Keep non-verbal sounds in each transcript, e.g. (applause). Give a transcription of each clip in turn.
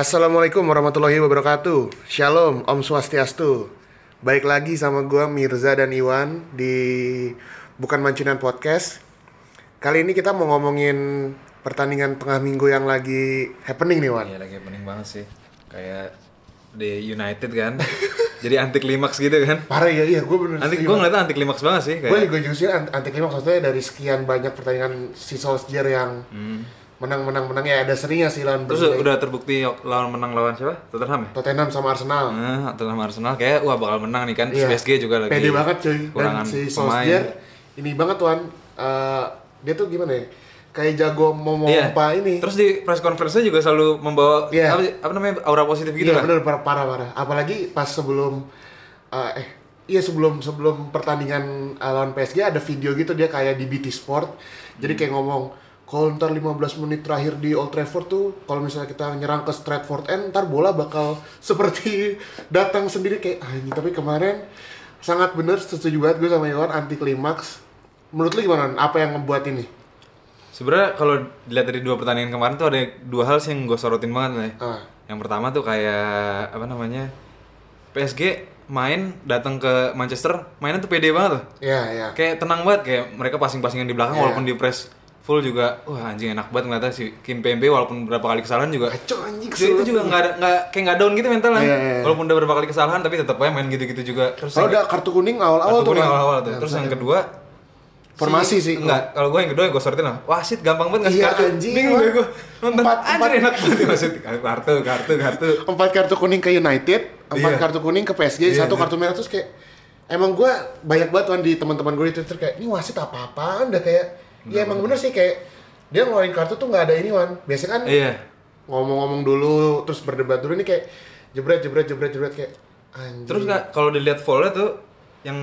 Assalamualaikum warahmatullahi wabarakatuh Shalom, Om Swastiastu Baik lagi sama gua Mirza dan Iwan di Bukan Mancinan Podcast Kali ini kita mau ngomongin pertandingan tengah minggu yang lagi happening nih Wan Iya lagi pening banget sih. Kayak di United kan. (laughs) Jadi anti klimaks gitu kan. Parah ya, iya gue bener Anti gue ngeliatnya anti klimaks banget sih Gue juga justru anti klimaks maksudnya dari sekian banyak pertandingan si Solskjaer yang menang-menang-menang ya ada seringnya sih lawan Hmm. Terus udah terbukti lawan menang lawan siapa? Tottenham ya? Tottenham sama Arsenal Nah, Tottenham Arsenal kayak wah bakal menang nih kan. Iya. PSG juga lagi. Pede banget cuy. Dan si pemain. Solskjaer ini banget tuan. Eh, dia tuh gimana ya? Kayak jago mau Iya. mompa ini. Terus di press conference-nya juga selalu membawa Iya. apa, apa namanya aura positif gitu iya lah. bener parah parah. Apalagi pas sebelum eh, eh iya sebelum sebelum pertandingan eh, lawan PSG ada video gitu dia kayak di BT Sport. Jadi kayak ngomong kalau ntar 15 menit terakhir di Old Trafford tuh kalau misalnya kita nyerang ke Stratford End ntar bola bakal (laughs) seperti datang sendiri kayak anjing tapi kemarin sangat bener setuju banget gue sama Iwan anti klimaks menurut lu gimana apa yang ngebuat ini Sebenarnya kalau dilihat dari dua pertandingan kemarin tuh ada dua hal sih yang gue sorotin banget nih. ah Yang pertama tuh kayak apa namanya? PSG main datang ke Manchester, mainnya tuh pede banget loh. ya ya Kayak tenang banget kayak mereka passing-passingan di belakang Iya. walaupun di press full juga wah anjing enak banget ngeliatnya si Kim Pembe walaupun berapa kali kesalahan juga kacau anjing kesel itu juga nggak ada nggak kayak nggak down gitu mentalnya. Iya, iya, iya. walaupun udah berapa kali kesalahan tapi tetap aja main gitu-gitu juga. Terus kalau udah kartu kuning awal-awal kartu tuh kuning awal-awal tuh. Terus yang kedua Formasi sih. enggak kalau gue yang kedua gue sortin lah. Wasit gampang banget ngasih Iya, kartu. anjing, bingung gue nonton. Empat- anjir empat- enak banget. Wasit kartu kartu kartu. Empat kartu kuning ke United, empat Iya. kartu kuning ke PSG, Iya, satu iya. kartu merah terus kayak emang gue banyak banget kan di teman-teman gue di Twitter kayak ini wasit apa-apaan dah? Kayak ya emang bener sih kayak dia ngeluarin kartu tuh nggak ada ini wan biasanya kan iya ngomong-ngomong dulu terus berdebat dulu ini kayak jebret jebret jebret jebret kayak anjing Terus nggak kalau dilihat foulnya tuh yang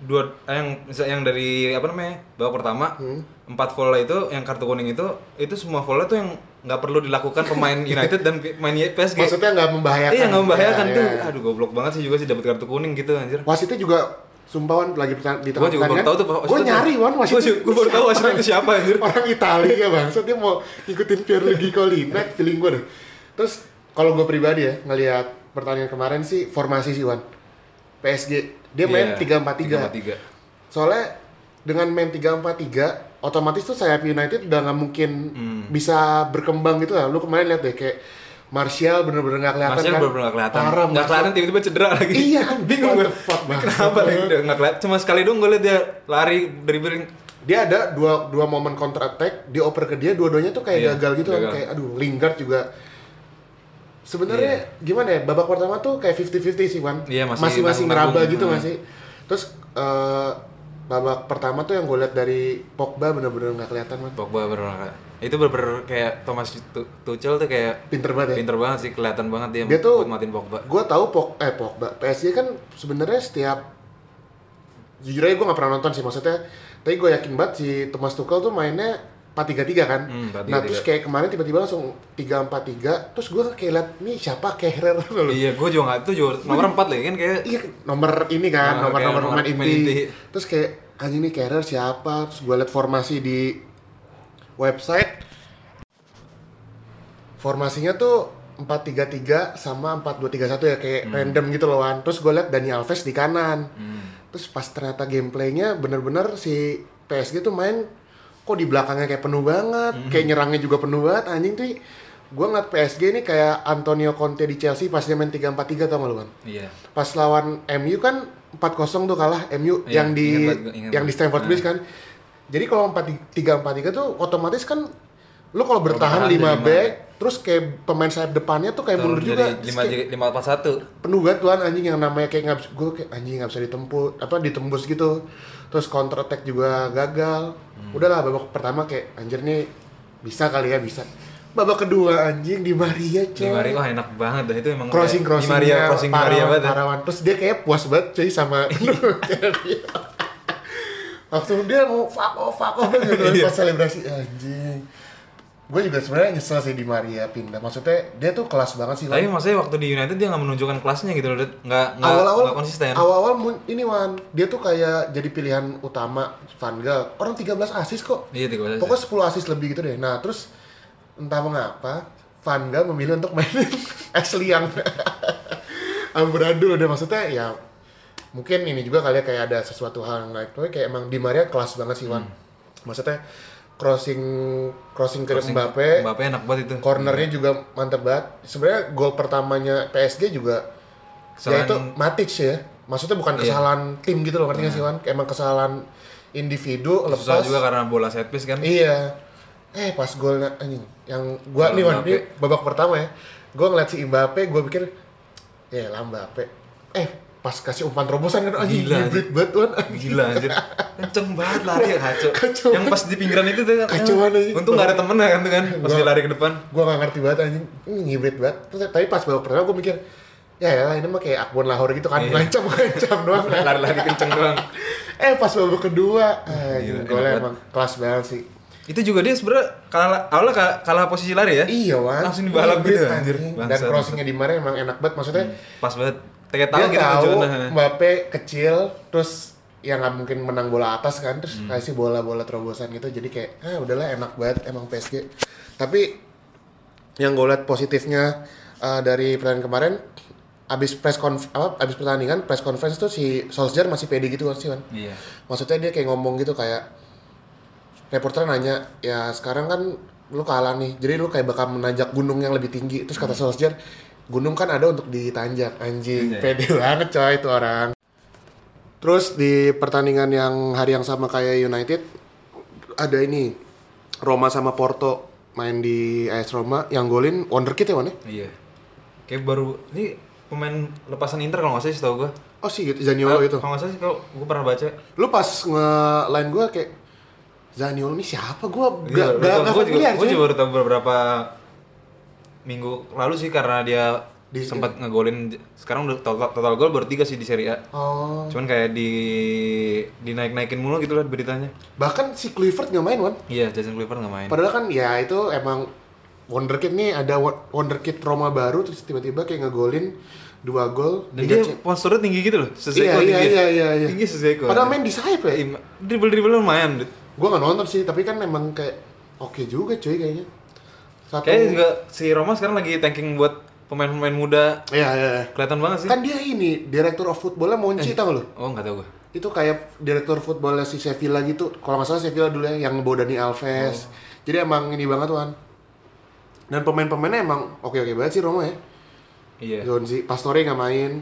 dua eh, yang misal yang dari apa namanya babak pertama Hmm. empat foul itu yang kartu kuning itu itu semua foulnya tuh yang nggak perlu dilakukan pemain (laughs) United dan pemain PSG. maksudnya nggak membahayakan Iya nggak membahayakan Ya, tuh. ya. Aduh goblok banget sih juga sih dapat kartu kuning gitu anjir. wasitnya juga sumpahan lagi pertan- di Gue tengah juga baru tahu tuh gue nyari wan wasit Gue baru tahu wasit itu siapa anjir. orang Italia bang. Dia mau ngikutin Pierluigi Collina feeling gue deh. Terus kalau gue pribadi ya ngelihat pertandingan kemarin sih formasi sih Wan. PSG dia main Iya, tiga empat tiga. 3-4-3. soalnya dengan main tiga empat tiga otomatis tuh sayap United udah nggak mungkin Hmm. bisa berkembang gitu lah. Lu kemarin lihat deh kayak Martial bener-bener nggak kelihatan Martial kan bener-bener nggak kelihatan. Parah, Nggak Martial. kelihatan tiba-tiba cedera lagi. iya kan (laughs) Bingung gue. fuck, bang. Kenapa lagi udah nggak kelihatan? Cuma sekali dong gue liat dia lari dribbling. dia ada dua dua momen counter attack dioper ke dia dua-duanya tuh kayak Iya, gagal gitu kan gagal. kayak aduh Lingard juga sebenarnya gimana ya babak pertama tuh kayak 50-50 sih Wan Iya, masih masih ngeraba gitu Hmm. masih terus eh, babak pertama tuh yang gue lihat dari Pogba bener-bener nggak kelihatan man Pogba bener itu bener kayak Thomas Tu- Tuchel tuh kayak pinter banget ya pinter banget sih kelihatan banget dia, Dia tuh- buat matiin Pogba gue tahu Pog eh Pogba PSG kan sebenarnya setiap jujur aja gue nggak pernah nonton sih maksudnya tapi gue yakin banget si Thomas Tuchel tuh mainnya 4-3-3 kan Hmm, 4-3-3. nah terus kayak kemarin tiba-tiba langsung 3-4-3 terus gue kayak liat nih siapa Kehrer (laughs) loh iya gue juga nggak itu juga nomor 4 lagi kan kayak iya nomor ini kan Nah, nomor nomor nomor pemain pemain inti. inti. terus kayak anjing nih Kehrer siapa terus gue liat formasi di website formasinya tuh 4-3-3 sama 4-2-3-1 ya kayak random gitu loh Wan. Terus gue liat Dani Alves di kanan. Terus pas ternyata gameplaynya bener-bener si PSG tuh main kok di belakangnya kayak penuh banget, kayak nyerangnya juga penuh banget anjing tuh. Gue ngeliat PSG ini kayak Antonio Conte di Chelsea pas dia main 3-4-3 tau gak lu Wan? iya Pas lawan MU kan 4-0 tuh kalah MU Iya, yang di ingat ingat yang di. Stamford Nah. Bridge kan. Jadi kalau 4-3-4-3 tuh otomatis kan lu kalau bertahan bertahan 5 jadi back terus kayak pemain sayap depannya tuh kayak mundur juga. lima lima empat satu. penuh banget tuan anjing yang namanya kayak nggak gue kayak anjing nggak bisa ditembus apa ditembus gitu. Terus counter attack juga gagal. Hmm. udahlah babak pertama kayak anjir nih bisa kali ya bisa. Babak kedua anjing di Maria di coy. Maria wah enak banget dah itu emang crossing crossing di Maria crossing di Maria banget parawan terus dia kayak puas banget cuy sama (laughs) langsung dia mau fuck off fuck off gitu (laughs) Iya. pas selebrasi anjing gue juga sebenarnya nyesel sih di Maria pindah. Maksudnya dia tuh kelas banget sih tapi maksudnya waktu di United dia nggak menunjukkan kelasnya gitu loh nggak nggak konsisten. awal-awal mun- ini Wan. Dia tuh kayak jadi pilihan utama Van Gaal. Orang 13 asis kok. Iya tiga belas pokoknya 10 asis lebih gitu deh. Nah terus entah mengapa Van Gaal memilih untuk mainin (laughs) Ashley yang amburadul (laughs) udah maksudnya ya mungkin ini juga kali ya kayak ada sesuatu hal yang tapi kayak emang Di Maria kelas banget sih Wan. Maksudnya crossing crossing ke Crossing Mbappe. Mbappe enak banget itu. cornernya juga mantep banget. Sebenarnya gol pertamanya PSG juga ya Kesalahan- itu Matic ya. Maksudnya bukan Iya. kesalahan tim gitu loh ngerti nggak sih Wan? Emang kesalahan individu Susah lepas. juga karena bola set piece kan. iya. Eh pas golnya anjing. Yang gua Kalau nih Wan ini babak pertama ya. Gua ngeliat si Mbappe gua pikir ya lah Mbappe. Eh pas kasih umpan terobosan kan anjing Gila, hybrid banget anjing. (laughs) Gila anjir. Kenceng banget lari ya kacau. Kacau Yang pas di pinggiran itu tuh. Kacauan aja. Untung gak ada temennya kan tuh kan. Pas Gua- dia lari ke depan. gua gak ngerti banget anjing ini hybrid banget Terus, tapi pas babak pertama gua mikir ya lah ini mah kayak Akbon Lahore gitu kan Iya. ngancam ngancam doang kan (laughs) Lari-lari kenceng doang. (laughs) eh pas babak kedua anjing golnya enak emang kelas banget sih Itu juga dia sebenarnya kalah awalnya kalah, kalah posisi lari ya. iya wan Langsung dibalap gitu, anjir. dan crossingnya di mana emang enak banget maksudnya Pas banget. Kayak tahu dia gitu tahu tujuannya. Mbappe kecil terus ya nggak mungkin menang bola atas kan terus Hmm. kasih bola-bola terobosan gitu jadi kayak ah udahlah enak banget emang PSG tapi yang gue lihat positifnya uh, dari pertandingan kemarin abis press conf apa abis pertandingan press conference tuh si Solskjaer masih pede gitu kan sih kan Iya. maksudnya dia kayak ngomong gitu kayak reporter nanya ya sekarang kan lu kalah nih jadi lu kayak bakal menanjak gunung yang lebih tinggi terus kata Solskjaer gunung kan ada untuk ditanjak anjing Anjay. pede banget coy itu orang terus di pertandingan yang hari yang sama kayak United ada ini Roma sama Porto main di AS Roma yang golin wonderkid ya mana Iya. Kayak baru ini pemain lepasan Inter kalau nggak salah sih tau gue. oh sih gitu Zaniolo itu Kalau nggak salah sih kalau gue pernah baca. lu pas nge-line gue kayak Zaniolo ini siapa gue Iya, gak, gak, gak gue juga, cuy. juga baru tahu beberapa minggu lalu sih karena dia Di- sempat ngegolin sekarang udah total, total gol baru tiga sih di Serie A. Oh. Cuman kayak di dinaik-naikin mulu gitu lah beritanya. Bahkan si Clifford nggak main, Wan. Iya, Jason Clifford nggak main. Padahal kan ya itu emang wonderkid nih ada wo- wonderkid Roma baru terus tiba-tiba kayak ngegolin dua gol Dan dia posturnya tinggi gitu loh, Iya, seseko iya, tinggi. iya, iya, iya. Tinggi seseko. Padahal main di sayap ya. Iya, dribble-dribble lumayan. Gua nggak nonton sih, tapi kan emang kayak oke juga cuy kayaknya. Satu Kayaknya juga si Roma sekarang lagi tanking buat pemain-pemain muda. Iya, iya. iya. Kelihatan banget sih. Kan dia ini direktur of footballnya Monchi tau gak lu? Oh, nggak tahu gue. Itu kayak direktur footballnya si Sevilla gitu. Kalau nggak salah Sevilla dulu ya yang ngebawa Dani Alves. Jadi emang ini banget tuan. Dan pemain-pemainnya emang oke-oke banget sih Roma ya. Iya. Zonzi, Pastore nggak main.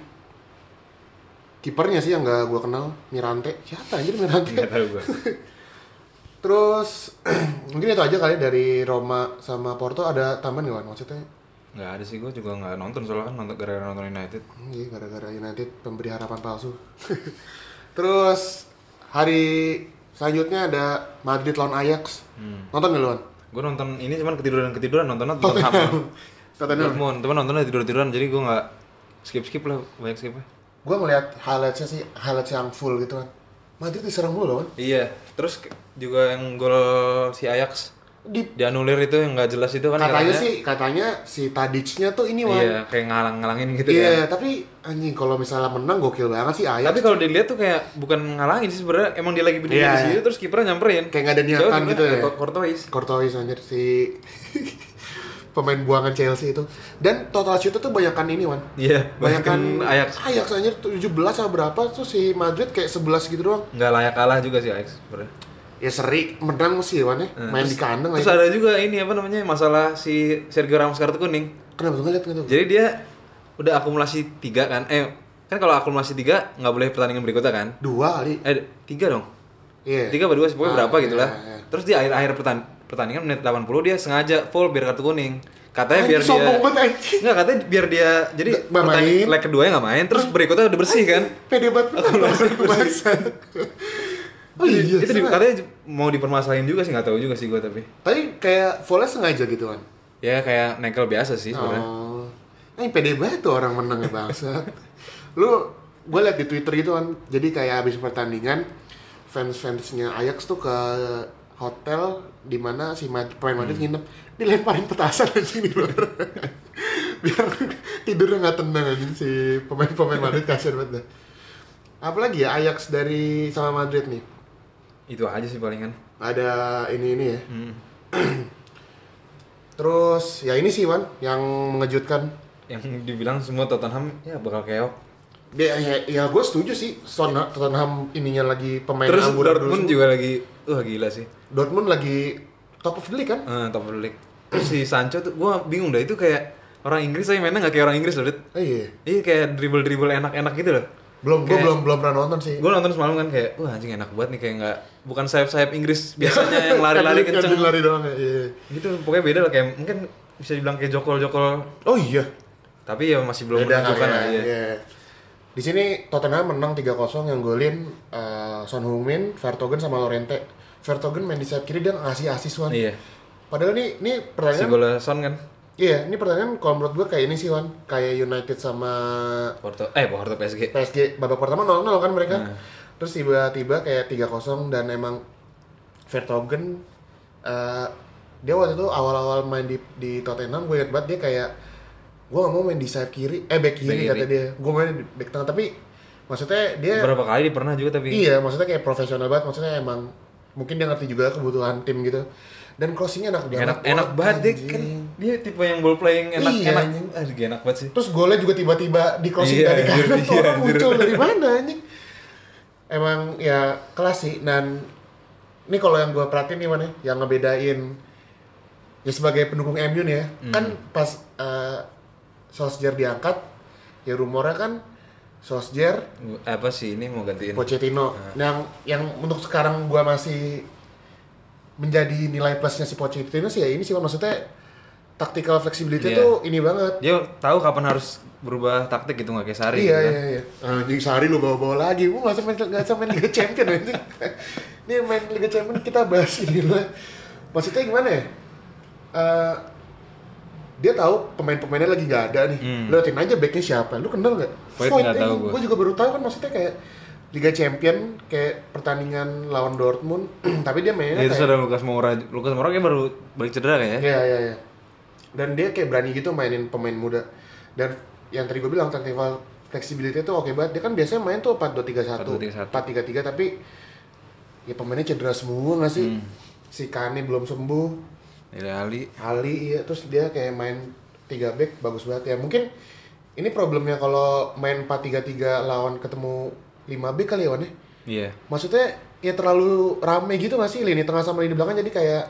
Kipernya sih yang nggak gua kenal, Mirante. Siapa anjir Mirante? Nggak tahu gue. (laughs) Terus (clears throat) mungkin itu aja kali dari Roma sama Porto ada tambahan Wan? Maksudnya Nggak ada sih gue juga nggak nonton soalnya kan nonton gara-gara nonton United. hmm, iya gara-gara United pemberi harapan palsu. (laughs) Terus hari selanjutnya ada Madrid lawan Ajax. Hmm. Nonton nggak lu? Gue nonton ini cuman ketiduran ketiduran nontonnya Tottenham. Tottenham. Dortmund, (laughs) teman nontonnya tidur tiduran jadi gue nggak skip skip lah banyak skipnya. Gua ngeliat highlightsnya sih highlights yang full gitu kan. Madrid diserang mulu Wan. Iya, terus juga yang gol si Ajax Di dianulir itu yang nggak jelas itu kan katanya katanya. sih katanya si Tadic-nya tuh ini Wan. Iya, kayak ngalang-ngalangin gitu Iya, kan. tapi anjing kalau misalnya menang gokil banget sih Ajax. Tapi kalau dilihat tuh kayak bukan ngalangin sih sebenarnya emang dia lagi berdiri Iya, di situ iya. terus kipernya nyamperin. Kayak nggak ada niatan gitu ya. Kor- Courtois. Courtois anjir si (laughs) pemain buangan Chelsea itu. Dan total shoot tuh banyakan ini, Wan. Iya, Banyakan banyakan Ajax. Ajax anjir 17 sama berapa tuh si Madrid kayak 11 gitu doang. Nggak layak kalah juga sih Ajax sebenarnya. Ya seri menang sih Wan ya. Nah, Main terus- di kandang Terus aja. ada juga ini apa namanya masalah si Sergio Ramos kartu kuning. Kenapa tuh ngeliat gitu? Jadi dia udah akumulasi tiga kan? Eh kan kalau akumulasi tiga nggak boleh pertandingan berikutnya kan? Dua kali. Eh tiga dong. Iya. Tiga apa dua sih pokoknya Ah, berapa gitu iya, lah. iya. Terus di akhir akhir pertan- pertandingan menit 80 dia sengaja full biar kartu kuning. Katanya biar dia. Nggak katanya biar dia jadi main. leg keduanya nggak main terus berikutnya udah bersih kan. Pede banget. (laughs) Oh iya, itu di, katanya mau dipermasalahin juga sih nggak tahu juga sih gue tapi. Tapi kayak Voles sengaja gitu kan. Ya kayak nekel biasa sih sebenarnya. Oh. Ini pede banget tuh orang menang ya bangsa. (laughs) Lu gue liat di Twitter gitu kan. Jadi kayak habis pertandingan fans-fansnya Ajax tuh ke hotel di mana si Mad- pemain Madrid Hmm. nginep dilemparin petasan (laughs) anjing di luar. Biar tidurnya nggak tenang anjing si pemain-pemain Madrid kasihan banget dah. Apalagi ya Ajax dari sama Madrid nih. Itu aja sih palingan. Ada ini ini ya. Hmm. (clears throat) Terus ya ini sih Wan yang mengejutkan. Yang dibilang semua Tottenham ya bakal keok. Dia ya, ya gue setuju sih. Son Tottenham ininya lagi pemain Terus Dortmund semua. juga lagi, wah gila sih. Dortmund lagi top of the league kan? Eh, top of the league. Terus si Sancho tuh, gua bingung dah itu kayak orang Inggris saya mainnya nggak kayak orang Inggris loh, Dit. Eh, iya. Iya kayak dribble-dribble enak-enak gitu loh. Belum, gue belum belum pernah nonton sih. Gue nonton semalam kan kayak, wah anjing enak banget nih kayak nggak bukan sayap-sayap Inggris biasanya yang (laughs) lari-lari kenceng. lari doang ya. Iya. Gitu pokoknya beda lah kayak mungkin bisa dibilang kayak jokol-jokol Oh iya. tapi ya masih belum Beda menunjukkan lah ya, iya. iya. Di sini Tottenham menang 3-0 yang golin eh, Son Heung-min, Vertonghen sama Lorente. Vertonghen main di sayap kiri dia ngasih asis Wan. Iya. Padahal nih ini Si pertandingan golnya Son kan Iya, ini pertandingan kalau menurut gue kayak ini sih Wan, kayak United sama Porto eh Porto PSG. PSG babak pertama 0-0 kan mereka. Nah. Terus tiba-tiba kayak 3-0 dan emang Vertonghen eh, dia waktu itu awal-awal main di di Tottenham gue ingat banget dia kayak gue gak mau main di sayap kiri, eh back kiri, Back kata kiri. dia. Gue main di back tengah tapi maksudnya dia Beberapa kali dia pernah juga tapi iya maksudnya kayak profesional banget maksudnya emang mungkin dia ngerti juga kebutuhan tim gitu. Dan crossingnya enak banget. enak enak banget dia anjing. kan dia tipe yang ball playing enak Iya, enak anjing. ah enak banget sih Terus golnya juga tiba-tiba di crossing Iya, dari kanan anjir, tuh iya, muncul dari mana anjing. Emang ya kelas sih dan ini kalau yang gue perhatiin nih mana yang ngebedain ya sebagai pendukung MU nih ya Hmm. kan pas uh, Solskjaer diangkat ya rumornya kan Solskjaer apa sih ini mau gantiin Pochettino yang yang untuk sekarang gua masih menjadi nilai plusnya si Pochettino sih ya ini sih maksudnya tactical flexibility Iya. tuh ini banget dia tahu kapan harus berubah taktik gitu nggak kayak Sari iya, gitu kan. iya, iya. Anjing sehari lu bawa-bawa lagi. Gua nggak sampai nggak sampai Liga Champion anjing. (laughs) Ini main Liga Champion kita bahas ini lah. Maksudnya gimana ya? Eh, dia tahu pemain-pemainnya lagi nggak ada nih. Hmm. Lu liatin aja backnya siapa. Lu kenal nggak? Void gua. Gue juga baru tahu kan maksudnya kayak Liga Champion kayak pertandingan lawan Dortmund, (clears throat) tapi dia mainnya Ya, kayak ada Lukas Moura Lukas Moura kayak baru balik cedera kayaknya Iya iya iya. Dan dia kayak berani gitu mainin pemain muda. Dan yang tadi gue bilang tactical flexibility itu oke banget. Dia kan biasanya main tuh 4-2-3-1, 4-2-3-1. 4-3-3 tapi ya pemainnya cedera semua nggak sih? Hmm. Si Kane belum sembuh, Dele Ali Ali iya terus dia kayak main 3 back bagus banget ya. Mungkin ini problemnya kalau main 4-3-3 lawan ketemu 5 back kali ya Wan ya? iya Maksudnya ya terlalu rame gitu nggak sih lini tengah sama lini belakang jadi kayak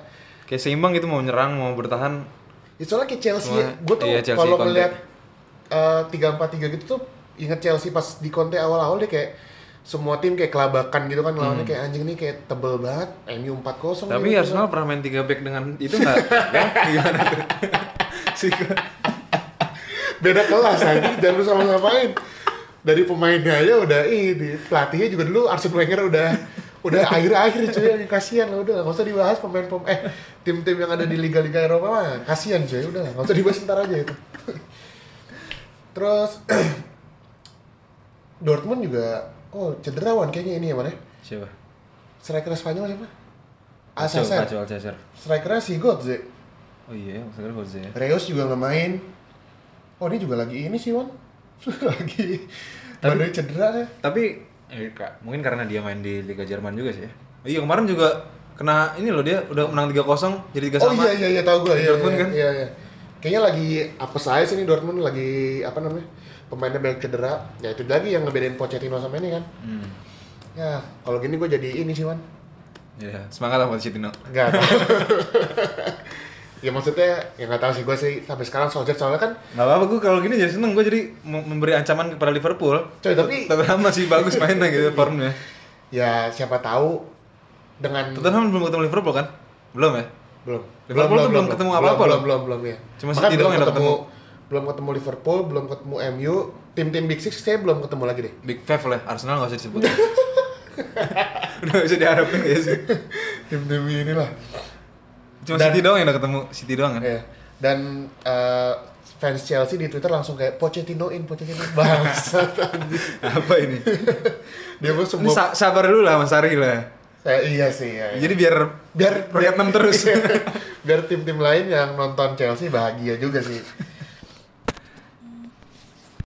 kayak seimbang gitu mau nyerang mau bertahan Ya soalnya kayak Chelsea ya. Gue tuh iya, kalau Conte. ngeliat tiga empat tiga gitu tuh inget Chelsea pas di Conte awal-awal dia kayak semua tim kayak kelabakan gitu kan lawannya kayak anjing nih kayak tebel banget MU 4-0 Hmm. tapi gitu. Arsenal pernah main 3 back dengan itu nggak? (laughs) Ya gimana tuh? (laughs) Beda kelas anjing. (laughs) Jangan lu sama-samain dari pemainnya aja udah ini pelatihnya juga dulu Arsene Wenger udah udah akhir-akhir cuy. Kasihan lah udah nggak usah dibahas pemain pemain eh tim-tim yang ada di liga-liga Eropa mah kasihan cuy. Udah nggak usah dibahas ntar aja itu. Terus (clears throat) Dortmund juga oh cederawan kayaknya ini ya mana siapa striker Spanyol siapa Alcacer Alcacer strikernya si Götze oh iya maksudnya Jose ya Reus juga nggak main. Oh ini juga lagi ini sih Wan. (laughs) lagi Tapi- badai cedera ya. tapi eh, Kak, mungkin karena dia main di Liga Jerman juga sih ya iya kemarin juga kena ini loh dia udah menang 3-0 jadi 3 Oh sama iya iya iya tahu gue iya, iya, kan? Iya iya. Kayaknya lagi apa saya sih nih Dortmund lagi apa namanya? Pemainnya banyak cedera. Ya itu lagi yang ngebedain Pochettino sama ini kan. hmm. Ya, kalau gini gue jadi ini sih Wan. ya semangat lah Pochettino Enggak (laughs) ya maksudnya ya nggak tahu sih gue sih sampai sekarang Solskjaer soalnya kan Nggak apa-apa gue kalau gini jadi seneng gue jadi memberi ancaman kepada Liverpool. Coy, tapi- Tottenham masih bagus mainnya gitu formnya. ya siapa tahu dengan Tottenham belum ketemu Liverpool kan? Belum ya? Belum Liverpool tuh belum ketemu apa-apa belum, loh. belum belum ya Cuma City belum doang yang ketemu belum ketemu Liverpool belum ketemu MU tim-tim Big Six saya belum ketemu lagi deh Big Five lah, Arsenal nggak usah disebut. (laughs) Udah bisa diharapin ya sih. tim-tim inilah Cuma Dan- City doang yang udah ketemu City doang kan? ya dan eh, fans Chelsea di Twitter langsung kayak Pochettino in Pochettino bangsat. (laughs) Apa ini? (laughs) dia pun sabar dulu lah Mas Ari lah. Saya iya sih ya, ya. Jadi biar biar enam terus. (laughs) biar tim-tim lain yang nonton Chelsea bahagia juga sih (laughs)